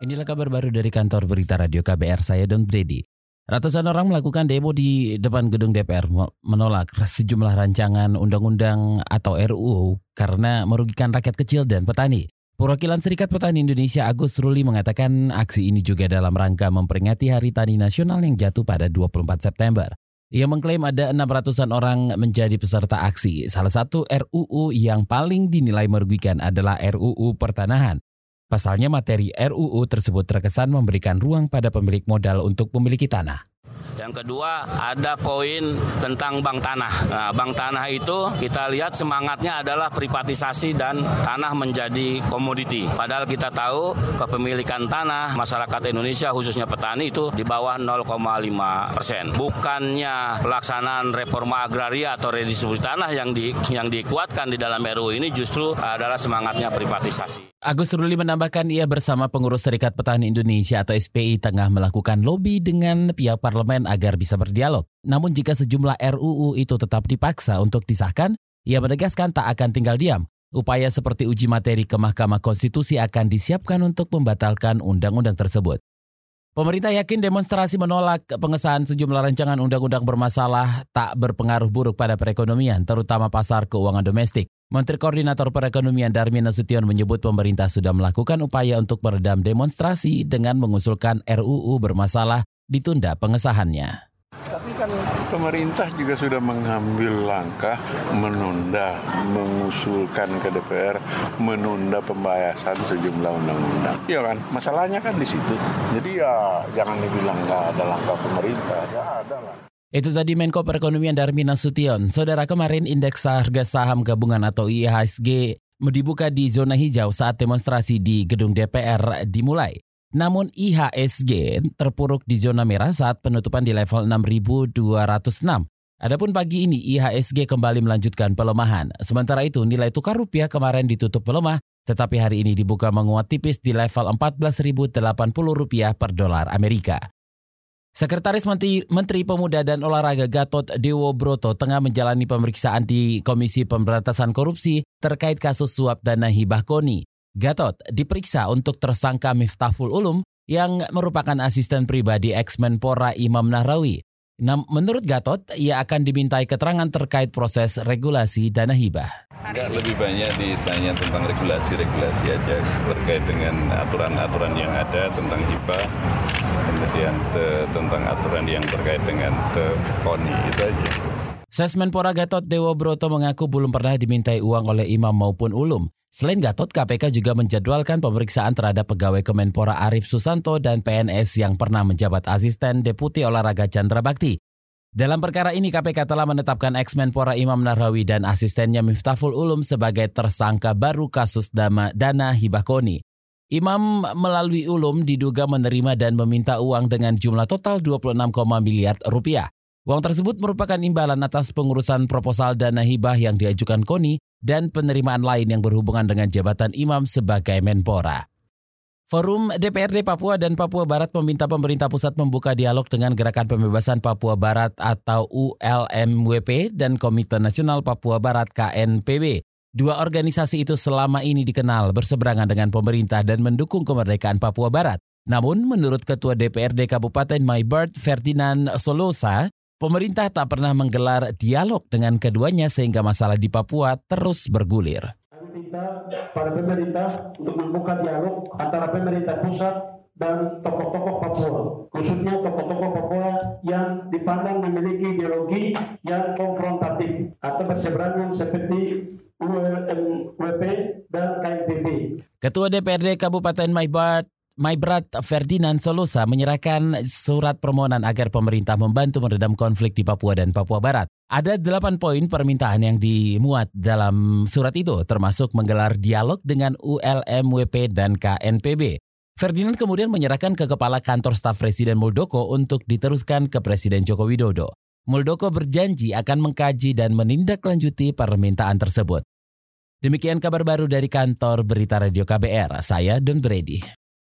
Inilah kabar baru dari kantor berita radio KBR, saya Don Brady. Ratusan orang melakukan demo di depan gedung DPR menolak sejumlah rancangan undang-undang atau RUU karena merugikan rakyat kecil dan petani. Perwakilan Serikat Petani Indonesia Agus Ruli mengatakan aksi ini juga dalam rangka memperingati Hari Tani Nasional yang jatuh pada 24 September. Ia mengklaim ada 600-an orang menjadi peserta aksi. Salah satu RUU yang paling dinilai merugikan adalah RUU Pertanahan. Pasalnya materi RUU tersebut terkesan memberikan ruang pada pemilik modal untuk memiliki tanah. Yang kedua ada poin tentang bank tanah. Nah, bank tanah itu kita lihat semangatnya adalah privatisasi dan tanah menjadi komoditi. Padahal kita tahu kepemilikan tanah masyarakat Indonesia khususnya petani itu di bawah 0,5 persen. Bukannya pelaksanaan reforma agraria atau redistribusi tanah yang di, yang dikuatkan di dalam RUU ini justru adalah semangatnya privatisasi. Agus Ruli menambahkan ia bersama pengurus Serikat Petani Indonesia atau SPI tengah melakukan lobby dengan pihak parlemen agar bisa berdialog. Namun jika sejumlah RUU itu tetap dipaksa untuk disahkan, ia menegaskan tak akan tinggal diam. Upaya seperti uji materi ke Mahkamah Konstitusi akan disiapkan untuk membatalkan undang-undang tersebut. Pemerintah yakin demonstrasi menolak pengesahan sejumlah rancangan undang-undang bermasalah tak berpengaruh buruk pada perekonomian, terutama pasar keuangan domestik. Menteri Koordinator Perekonomian Darmin Nasution menyebut pemerintah sudah melakukan upaya untuk meredam demonstrasi dengan mengusulkan RUU bermasalah ditunda pengesahannya. Tapi kan pemerintah juga sudah mengambil langkah menunda, mengusulkan ke DPR menunda pembahasan sejumlah undang-undang. Iya kan, masalahnya kan di situ. Jadi ya jangan dibilang nggak ada langkah pemerintah, ya ada lah. Itu tadi Menko Perekonomian Darmin Nasution. Saudara kemarin indeks harga saham gabungan atau IHSG dibuka di zona hijau saat demonstrasi di gedung DPR dimulai. Namun IHSG terpuruk di zona merah saat penutupan di level 6.206. Adapun pagi ini IHSG kembali melanjutkan pelemahan. Sementara itu nilai tukar rupiah kemarin ditutup melemah, tetapi hari ini dibuka menguat tipis di level 14.080 rupiah per dolar Amerika. Sekretaris Menteri, Menteri Pemuda dan Olahraga Gatot Dewo Broto tengah menjalani pemeriksaan di Komisi Pemberantasan Korupsi terkait kasus suap dana hibah KONI. Gatot diperiksa untuk tersangka Miftahul Ulum yang merupakan asisten pribadi ex-Menpora Imam Nahrawi. Nah, menurut Gatot, ia akan dimintai keterangan terkait proses regulasi dana hibah. Enggak lebih banyak ditanya tentang regulasi-regulasi aja terkait dengan aturan-aturan yang ada tentang hibah, kemudian te, tentang aturan yang terkait dengan te, KONI itu aja. Sesmenpora Gatot Dewa Broto mengaku belum pernah dimintai uang oleh imam maupun ulum. Selain Gatot, KPK juga menjadwalkan pemeriksaan terhadap pegawai Kemenpora Arif Susanto dan PNS yang pernah menjabat asisten Deputi Olahraga Chandra Bakti. Dalam perkara ini KPK telah menetapkan ex-Menpora Imam Nahrawi dan asistennya Miftahul Ulum sebagai tersangka baru kasus dama, dana hibah koni. Imam melalui ulum diduga menerima dan meminta uang dengan jumlah total 26, miliar rupiah. Uang tersebut merupakan imbalan atas pengurusan proposal dana hibah yang diajukan KONI dan penerimaan lain yang berhubungan dengan jabatan imam sebagai Menpora. Forum DPRD Papua dan Papua Barat meminta pemerintah pusat membuka dialog dengan Gerakan Pembebasan Papua Barat atau ULMWP dan Komite Nasional Papua Barat KNPB Dua organisasi itu selama ini dikenal berseberangan dengan pemerintah dan mendukung kemerdekaan Papua Barat. Namun, menurut Ketua DPRD Kabupaten Maybird Ferdinand Solosa, pemerintah tak pernah menggelar dialog dengan keduanya sehingga masalah di Papua terus bergulir. Kami minta pada pemerintah untuk membuka dialog antara pemerintah pusat dan tokoh-tokoh Papua, khususnya tokoh-tokoh Papua yang dipandang memiliki ideologi yang konfrontatif atau berseberangan seperti ULMWP dan KNPB. Ketua DPRD Kabupaten Maybrat Maybrat Ferdinand Solosa menyerahkan surat permohonan agar pemerintah membantu meredam konflik di Papua dan Papua Barat. Ada delapan poin permintaan yang dimuat dalam surat itu, termasuk menggelar dialog dengan ULMWP dan KNPB. Ferdinand kemudian menyerahkan ke Kepala Kantor Staf Presiden Muldoko untuk diteruskan ke Presiden Joko Widodo. Muldoko berjanji akan mengkaji dan menindaklanjuti permintaan tersebut. Demikian kabar baru dari kantor Berita Radio KBR, saya Don Brady.